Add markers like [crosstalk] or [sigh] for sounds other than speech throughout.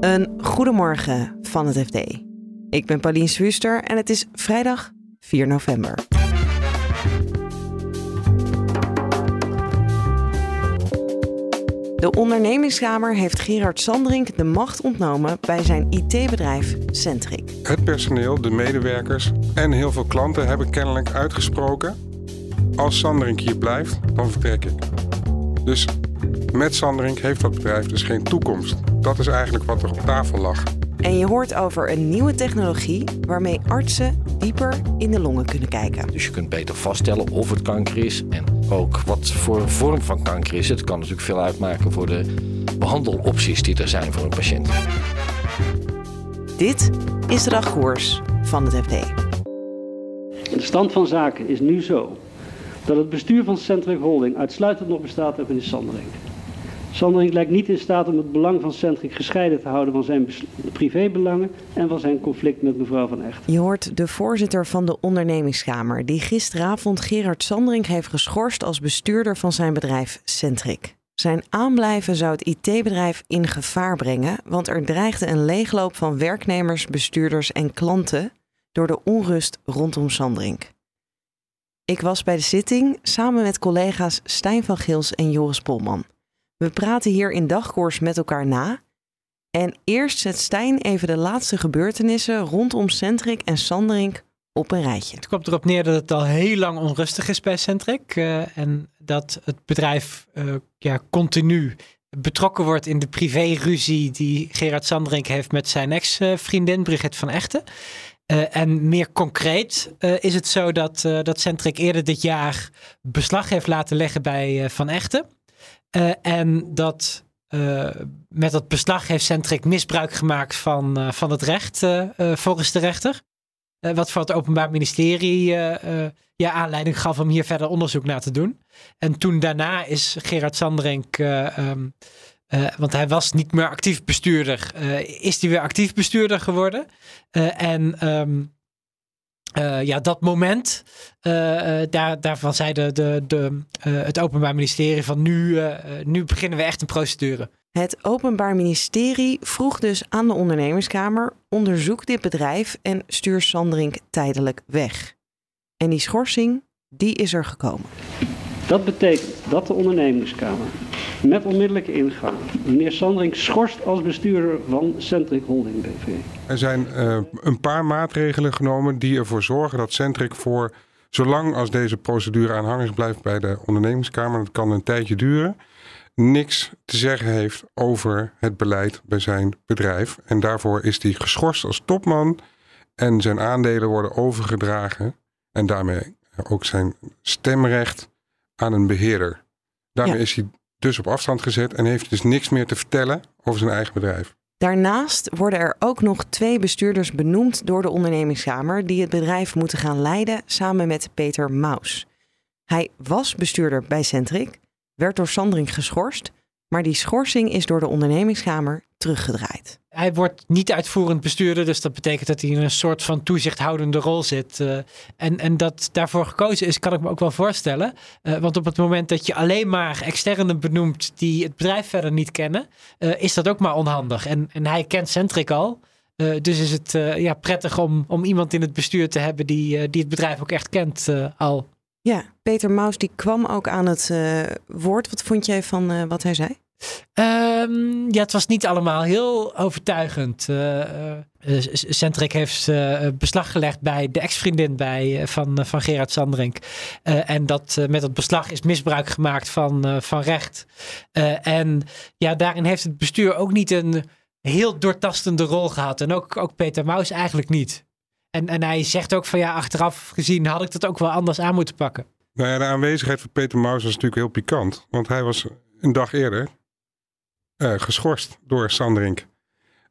Een goedemorgen van het FD. Ik ben Paulien Swuster en het is vrijdag 4 november. De ondernemingskamer heeft Gerard Sandring de macht ontnomen bij zijn IT-bedrijf Centric. Het personeel, de medewerkers en heel veel klanten hebben kennelijk uitgesproken: als Sandring hier blijft, dan vertrek ik. Dus met Sandring heeft dat bedrijf dus geen toekomst. Dat is eigenlijk wat er op tafel lag. En je hoort over een nieuwe technologie waarmee artsen dieper in de longen kunnen kijken. Dus je kunt beter vaststellen of het kanker is en ook wat voor vorm van kanker is. Het kan natuurlijk veel uitmaken voor de behandelopties die er zijn voor een patiënt. Dit is de dagkoers van het FD. De stand van zaken is nu zo dat het bestuur van Centric Holding uitsluitend nog bestaat uit meneer Sandering. Sandering lijkt niet in staat om het belang van Centric gescheiden te houden van zijn privébelangen en van zijn conflict met mevrouw Van Echt. Je hoort de voorzitter van de ondernemingskamer, die gisteravond Gerard Sandring heeft geschorst als bestuurder van zijn bedrijf Centric. Zijn aanblijven zou het IT-bedrijf in gevaar brengen, want er dreigde een leegloop van werknemers, bestuurders en klanten door de onrust rondom Sandring. Ik was bij de zitting samen met collega's Stijn van Gils en Joris Polman. We praten hier in dagkoers met elkaar na. En eerst zet Stijn even de laatste gebeurtenissen rondom Centric en Sanderink op een rijtje. Het komt erop neer dat het al heel lang onrustig is bij Centric. Uh, en dat het bedrijf uh, ja, continu betrokken wordt in de privéruzie die Gerard Sanderink heeft met zijn ex-vriendin Brigitte van Echten. Uh, en meer concreet is het zo dat, dat Centric eerder dit jaar beslag heeft laten leggen bij Van Echten. Uh, en dat uh, met dat beslag heeft Centric misbruik gemaakt van, uh, van het recht volgens de rechter. wat voor het Openbaar Ministerie ja, aanleiding gaf om hier verder onderzoek naar te doen. En toen daarna is Gerard Sanderink, um, want hij was niet meer actief bestuurder, is hij weer actief bestuurder geworden. en um, uh, ja, dat moment, uh, daar, daarvan zei de, de, de, het Openbaar Ministerie van nu, nu beginnen we echt een procedure. Het Openbaar Ministerie vroeg dus aan de ondernemerskamer: onderzoek dit bedrijf en stuur Sandring tijdelijk weg. En die schorsing, die is er gekomen. Dat betekent dat de ondernemingskamer met onmiddellijke ingang meneer Sandring schorst als bestuurder van Centric Holding BV. Er zijn uh, een paar maatregelen genomen die ervoor zorgen dat Centric voor zolang als deze procedure aanhangig blijft bij de ondernemingskamer, dat kan een tijdje duren, niks te zeggen heeft over het beleid bij zijn bedrijf. En daarvoor is hij geschorst als topman en zijn aandelen worden overgedragen en daarmee ook zijn stemrecht aan een beheerder. Daarmee is hij dus op afstand gezet en heeft dus niks meer te vertellen over zijn eigen bedrijf. Daarnaast worden er ook nog twee bestuurders benoemd door de ondernemingskamer die het bedrijf moeten gaan leiden samen met Peter Maus. Hij was bestuurder bij Centric, werd door Sandring geschorst, maar die schorsing is door de ondernemingskamer teruggedraaid. Hij wordt niet uitvoerend bestuurder, dus dat betekent dat hij in een soort van toezichthoudende rol zit. Uh, en, en dat daarvoor gekozen is, kan ik me ook wel voorstellen. Uh, want op het moment dat je alleen maar externen benoemt die het bedrijf verder niet kennen, uh, is dat ook maar onhandig. En, en hij kent Centric al. dus is het ja, prettig om, om iemand in het bestuur te hebben die, die het bedrijf ook echt kent al. Ja, Peter Maus die kwam ook aan het woord. Wat vond jij van wat hij zei? Um, ja, het was niet allemaal heel overtuigend. Uh, Centric heeft beslag gelegd bij de ex-vriendin bij, van, van Gerard Sanderink. en dat met dat beslag is misbruik gemaakt van, van recht. en ja, daarin heeft het bestuur ook niet een heel doortastende rol gehad. En ook, ook Peter Maus eigenlijk niet. En, en hij zegt ook van ja, achteraf gezien had ik dat ook wel anders aan moeten pakken. Nou ja, de aanwezigheid van Peter Maus was natuurlijk heel pikant. Want hij was een dag eerder geschorst door Sanderink.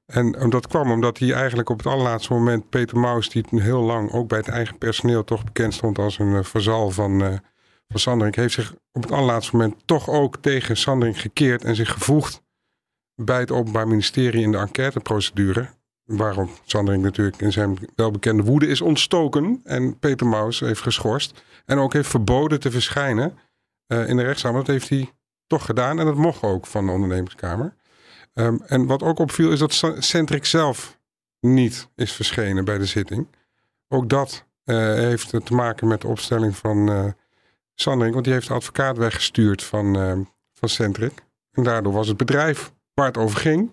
En dat kwam omdat hij eigenlijk op het allerlaatste moment Peter Maus, die heel lang ook bij het eigen personeel toch bekend stond als een uh, verzal van, uh, van Sanderink, heeft zich op het allerlaatste moment toch ook tegen Sanderink gekeerd en zich gevoegd bij het Openbaar Ministerie in de enquêteprocedure. Waarom Sanderink natuurlijk in zijn welbekende woede is ontstoken en Peter Maus heeft geschorst. En ook heeft verboden te verschijnen in de rechtszaal. Dat heeft hij toch gedaan en dat mocht ook van de ondernemerskamer. Ehm, en wat ook opviel is dat Centric zelf niet is verschenen bij de zitting. Ook dat uh, heeft te maken met de opstelling van uh, Sandring. Want die heeft de advocaat weggestuurd van, uh, van Centric. En daardoor was het bedrijf waar het over ging,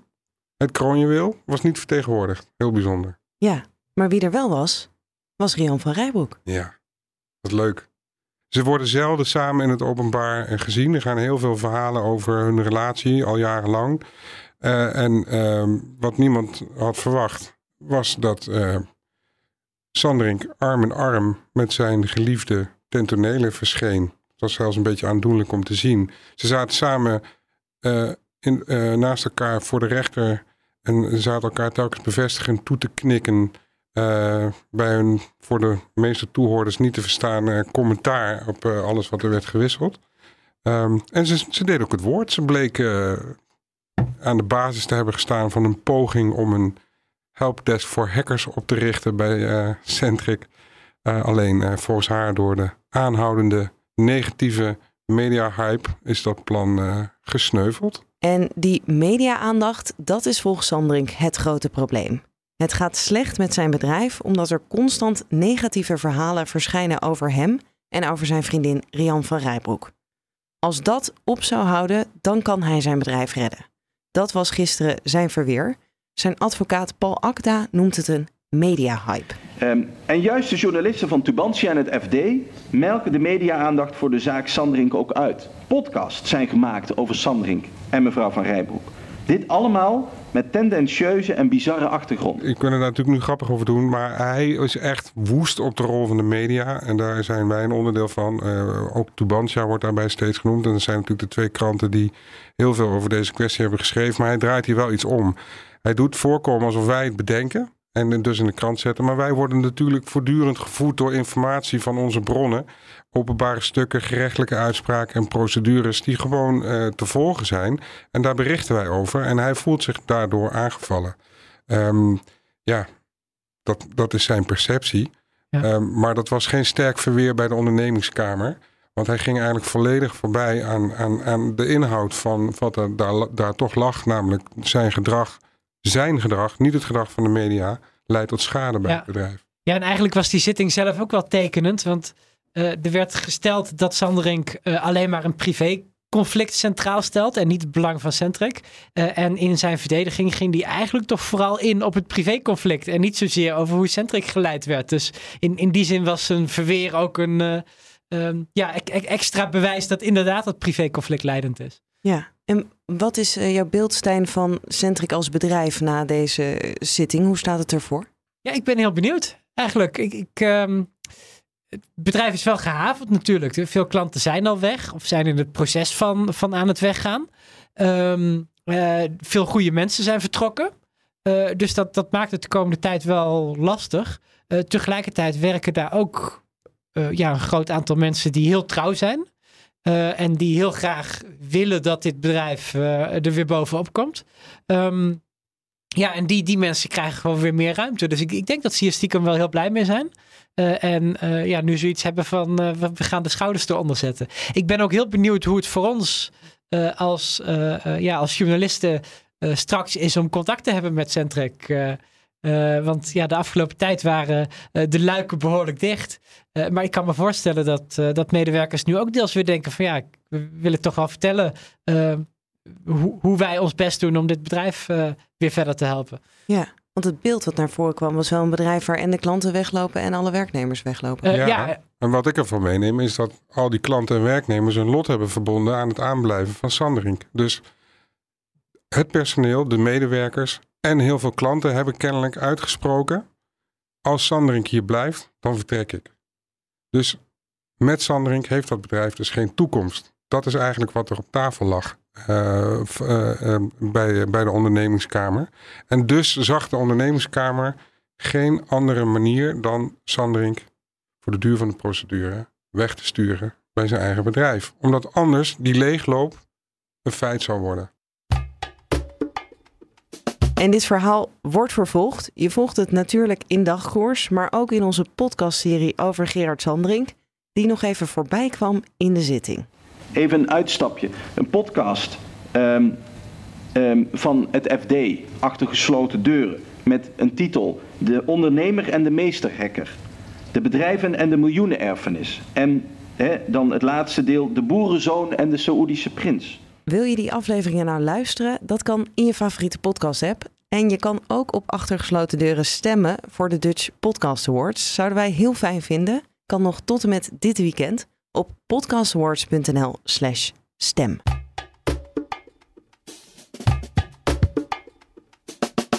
het kroonjuweel, was niet vertegenwoordigd. Heel bijzonder. Ja, maar wie er wel was, was Rian van Rijbroek. Ja, wat leuk. Ze worden zelden samen in het openbaar gezien. Er gaan heel veel verhalen over hun relatie, al jarenlang. Uh, en uh, wat niemand had verwacht, was dat uh, Sanderink arm in arm met zijn geliefde ten tonele verscheen. Het was zelfs een beetje aandoenlijk om te zien. Ze zaten samen in, naast elkaar voor de rechter en zaten elkaar telkens bevestigend toe te knikken uh, bij hun voor de meeste toehoorders niet te verstaan uh, commentaar op uh, alles wat er werd gewisseld. Um, en ze, ze deden ook het woord. Ze bleken aan de basis te hebben gestaan van een poging om een helpdesk voor hackers op te richten bij Centric. alleen volgens haar door de aanhoudende negatieve media-hype is dat plan gesneuveld. En die media-aandacht, dat is volgens Sandring het grote probleem. Het gaat slecht met zijn bedrijf omdat er constant negatieve verhalen verschijnen over hem en over zijn vriendin Rian van Rijbroek. Als dat op zou houden, dan kan hij zijn bedrijf redden. Dat was gisteren zijn verweer. Zijn advocaat Paul Akda noemt het een media-hype. Um, en juist de journalisten van Tubantia en het FD melken de media-aandacht voor de zaak Sandrink ook uit. Podcasts zijn gemaakt over Sandrink en mevrouw van Rijbroek. Dit allemaal met tendentieuze en bizarre achtergrond. Ik kan er natuurlijk nu grappig over doen, maar hij is echt woest op de rol van de media. En daar zijn wij een onderdeel van. Uh, ook Tubantia wordt daarbij steeds genoemd. En dat zijn natuurlijk de twee kranten die heel veel over deze kwestie hebben geschreven. Maar hij draait hier wel iets om. Hij doet voorkomen alsof wij het bedenken en dus in de krant zetten. Maar wij worden natuurlijk voortdurend gevoed door informatie van onze bronnen. Openbare stukken, gerechtelijke uitspraken en procedures die gewoon uh, te volgen zijn. En daar berichten wij over. En hij voelt zich daardoor aangevallen. Um, ja, dat, dat is zijn perceptie. Ja. Um, maar dat was geen sterk verweer bij de ondernemingskamer. Want hij ging eigenlijk volledig voorbij aan, aan, aan de inhoud van wat er daar, daar toch lag. Namelijk zijn gedrag zijn gedrag, niet het gedrag van de media, leidt tot schade bij ja. het bedrijf. Ja, en eigenlijk was die zitting zelf ook wel tekenend. Want er werd gesteld dat Sanderink uh, alleen maar een privéconflict centraal stelt en niet het belang van Centric. Uh, en in zijn verdediging ging hij eigenlijk toch vooral in op het privéconflict en niet zozeer over hoe Centric geleid werd. Dus in, in die zin was zijn verweer ook een um, ja, extra bewijs dat inderdaad het privéconflict leidend is. Ja, en wat is uh, jouw beeld, Stijn, van Centric als bedrijf na deze zitting? Hoe staat het ervoor? Ja, ik ben heel benieuwd. Eigenlijk, ik, ik um, het bedrijf is wel gehavend natuurlijk. Veel klanten zijn al weg of zijn in het proces van, van aan het weggaan. Um, uh, veel goede mensen zijn vertrokken. Uh, dus dat, dat maakt het de komende tijd wel lastig. Uh, tegelijkertijd werken daar ook ja, een groot aantal mensen die heel trouw zijn. En die heel graag willen dat dit bedrijf er weer bovenop komt. Um, ja, en die, die mensen krijgen gewoon weer meer ruimte. Dus ik, ik denk dat ze hier wel heel blij mee zijn. Uh, en ja, nu zoiets hebben van we gaan de schouders eronder zetten. Ik ben ook heel benieuwd hoe het voor ons als, ja, als journalisten straks is om contact te hebben met Centrec. Uh, want ja, de afgelopen tijd waren uh, de luiken behoorlijk dicht. Uh, maar ik kan me voorstellen dat, dat medewerkers nu ook deels weer denken van ja, we willen toch wel vertellen hoe, hoe, wij ons best doen om dit bedrijf weer verder te helpen. Ja, want het beeld wat naar voren kwam was wel een bedrijf waar en de klanten weglopen en alle werknemers weglopen. Ja, ja, en wat ik ervan meeneem is dat al die klanten en werknemers een lot hebben verbonden aan het aanblijven van Sanderink. Dus het personeel, de medewerkers en heel veel klanten hebben kennelijk uitgesproken: als Sanderink hier blijft, dan vertrek ik. Dus met Sanderink heeft dat bedrijf dus geen toekomst. Dat is eigenlijk wat er op tafel lag uh, uh, uh, bij, bij de ondernemingskamer. En dus zag de ondernemingskamer geen andere manier dan Sanderink voor de duur van de procedure weg te sturen bij zijn eigen bedrijf. Omdat anders die leegloop een feit zou worden. En dit verhaal wordt vervolgd. Je volgt het natuurlijk in dagkoers, maar ook in onze podcastserie over Gerard Sandring, die nog even voorbij kwam in de zitting. Even een uitstapje. Een podcast um, ehm, van het FD, achter gesloten deuren, met een titel: De ondernemer en de meesterhacker. De bedrijven en de miljoenenerfenis. En dan het laatste deel: De boerenzoon en de Saoedische prins. Wil je die afleveringen nou luisteren? Dat kan in je favoriete podcast-app. En je kan ook op achtergesloten deuren stemmen voor de Dutch Podcast Awards. Zouden wij heel fijn vinden. Kan nog tot en met dit weekend op podcastawards.nl/slash stem.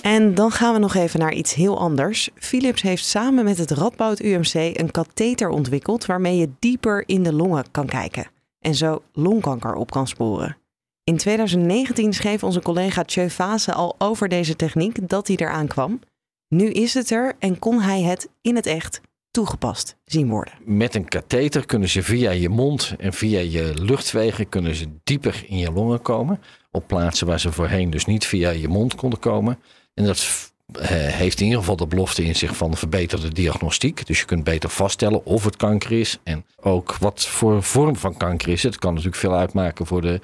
En dan gaan we nog even naar iets heel anders. Philips heeft samen met het Radboud UMC een katheter ontwikkeld waarmee je dieper in de longen kan kijken en zo longkanker op kan sporen. In 2019 schreef onze collega Vase al over deze techniek dat hij eraan kwam. Nu is het er en kon hij het in het echt toegepast zien worden. Met een katheter kunnen ze via je mond en via je luchtwegen kunnen ze dieper in je longen komen. Op plaatsen waar ze voorheen dus niet via je mond konden komen. En dat eh, heeft in ieder geval de belofte in zich van verbeterde diagnostiek. Dus je kunt beter vaststellen of het kanker is en ook wat voor vorm van kanker is. Het kan natuurlijk veel uitmaken voor de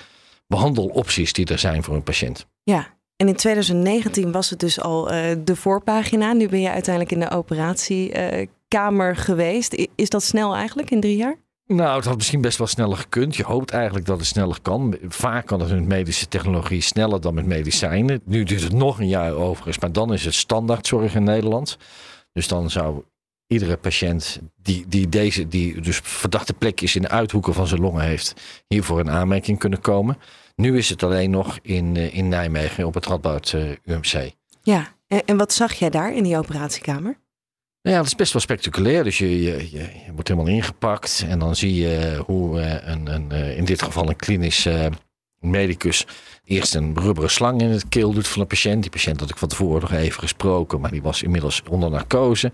behandelopties die er zijn voor een patiënt. Ja, en in 2019 was het dus al uh, de voorpagina. Nu ben je uiteindelijk in de operatiekamer uh, geweest. Is dat snel eigenlijk in drie jaar? Nou, het had misschien best wel sneller gekund. Je hoopt eigenlijk dat het sneller kan. Vaak kan het met medische technologie sneller dan met medicijnen. Nu duurt het nog een jaar overigens, maar dan is het standaardzorg in Nederland. Dus dan zou iedere patiënt die, die deze, die dus verdachte plekjes in de uithoeken van zijn longen heeft, hiervoor in aanmerking kunnen komen. Nu is het alleen nog in, eh, in Nijmegen op het Radboud uh, UMC. Ja, en, en wat zag jij daar in die operatiekamer? Nou ja, dat is best wel spectaculair. Dus je, je, je, wordt helemaal ingepakt en dan zie je hoe een, een, in dit geval een klinisch medicus eerst een rubberen slang in het keel doet van een patiënt. Die patiënt had ik van tevoren nog even gesproken, maar die was inmiddels onder narcose.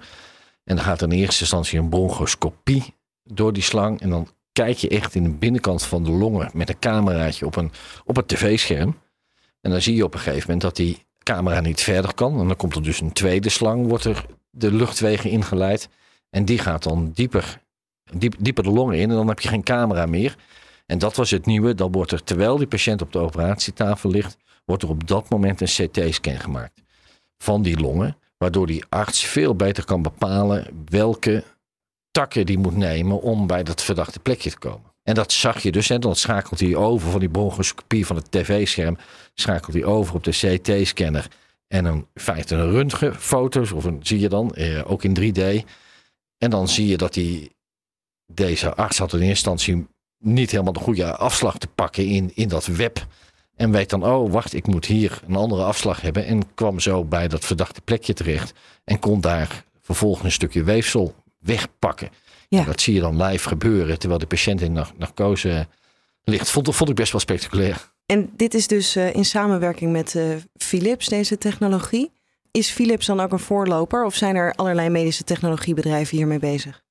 En dan gaat in eerste instantie een bronchoscopie door die slang. En dan kijk je echt in de binnenkant van de longen met een cameraatje op, een, op het tv-scherm. En dan zie je op een gegeven moment dat die camera niet verder kan. En dan komt er dus een tweede slang, wordt er de luchtwegen ingeleid. En die gaat dan dieper, diep, dieper de longen in. En dan heb je geen camera meer. En dat was het nieuwe. Dan wordt er, terwijl die patiënt op de operatietafel ligt, wordt er op dat moment een CT-scan gemaakt van die longen. Waardoor die arts veel beter kan bepalen welke takken die moet nemen om bij dat verdachte plekje te komen. En dat zag je dus. En dan schakelt hij over van die bronchoscopie van het tv-scherm. Schakelt hij over op de CT-scanner. En een, feite een röntgenfoto's. Of een, zie je dan. Eh, ook in 3D. En dan zie je dat die, deze arts had in eerste instantie niet helemaal de goede afslag te pakken in, in dat web. En weet dan, oh wacht, ik moet hier een andere afslag hebben. En kwam zo bij dat verdachte plekje terecht. En kon daar vervolgens een stukje weefsel wegpakken. Ja. Dat zie je dan live gebeuren terwijl de patiënt in narcose ligt. Vond, vond ik best wel spectaculair. En dit is dus uh, in samenwerking met uh, Philips, deze technologie. Is Philips dan ook een voorloper of zijn er allerlei medische technologiebedrijven hiermee bezig?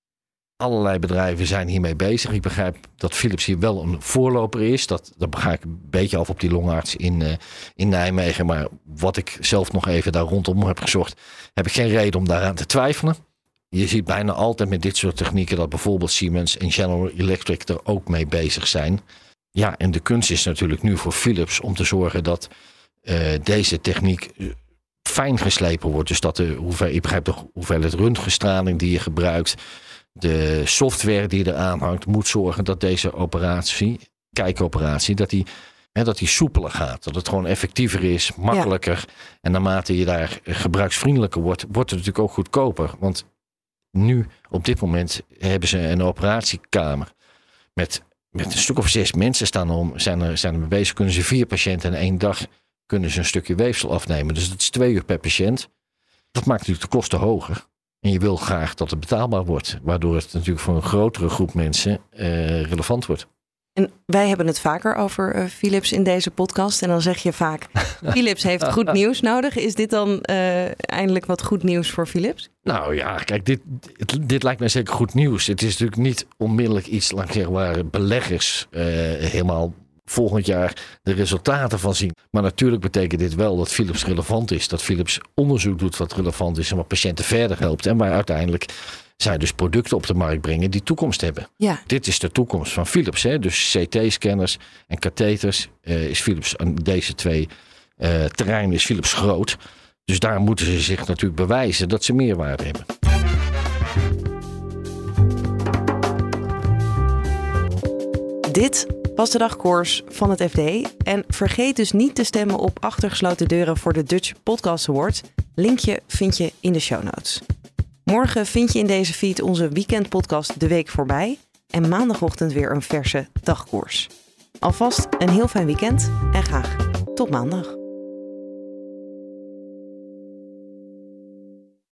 Allerlei bedrijven zijn hiermee bezig. Ik begrijp dat Philips hier wel een voorloper is. Dat, dat ga ik een beetje af op die longarts in, uh, in Nijmegen. Maar wat ik zelf nog even daar rondom heb gezocht, heb ik geen reden om daaraan te twijfelen. Je ziet bijna altijd met dit soort technieken dat bijvoorbeeld Siemens en General Electric er ook mee bezig zijn. Ja, en de kunst is natuurlijk nu voor Philips om te zorgen dat uh, deze techniek eh, fijn geslepen wordt. Dus dat de hoeveel, ik begrijp de hoeveelheid röntgenstraling die je gebruikt, de software die eraan hangt, moet zorgen dat deze operatie, kijkoperatie, dat die, hè, dat die soepeler gaat. Dat het gewoon effectiever is, makkelijker. Ja. En naarmate je daar gebruiksvriendelijker wordt, wordt het natuurlijk ook goedkoper. Want nu, op dit moment, hebben ze een operatiekamer met, met een stuk of zes mensen staan om, zijn er, zijn er mee bezig. Kunnen ze vier patiënten in één dag kunnen ze een stukje weefsel afnemen. Dus dat is twee uur per patiënt. Dat maakt natuurlijk de kosten hoger. En je wil graag dat het betaalbaar wordt, waardoor het natuurlijk voor een grotere groep mensen uh, relevant wordt. En wij hebben het vaker over uh, Philips in deze podcast. En dan zeg je vaak: [laughs] Philips heeft goed nieuws nodig. Is dit dan uh, eindelijk wat goed nieuws voor Philips? Nou ja, kijk, dit, dit, dit, lijkt mij zeker goed nieuws. Het is natuurlijk niet onmiddellijk iets, laat ik zeggen, waar beleggers uh, helemaal volgend jaar de resultaten van zien. Maar natuurlijk betekent dit wel dat Philips relevant is. Dat Philips onderzoek doet wat relevant is en wat patiënten verder helpt. En waar uiteindelijk zij dus producten op de markt brengen die toekomst hebben. Ja. Dit is de toekomst van Philips. Hè? Dus CT-scanners en katheters uh, is Philips aan deze twee eh, terrein is Philips groot. Dus daar moeten ze zich natuurlijk bewijzen dat ze meerwaarde hebben. Dit was de dagkoers van het FD. En vergeet dus niet te stemmen op achtergesloten deuren voor de Dutch Podcast Award. Linkje vind je in de show notes. Morgen vind je in deze feed onze weekendpodcast De Week voorbij. En maandagochtend weer een verse dagkoers. Alvast een heel fijn weekend en graag tot maandag.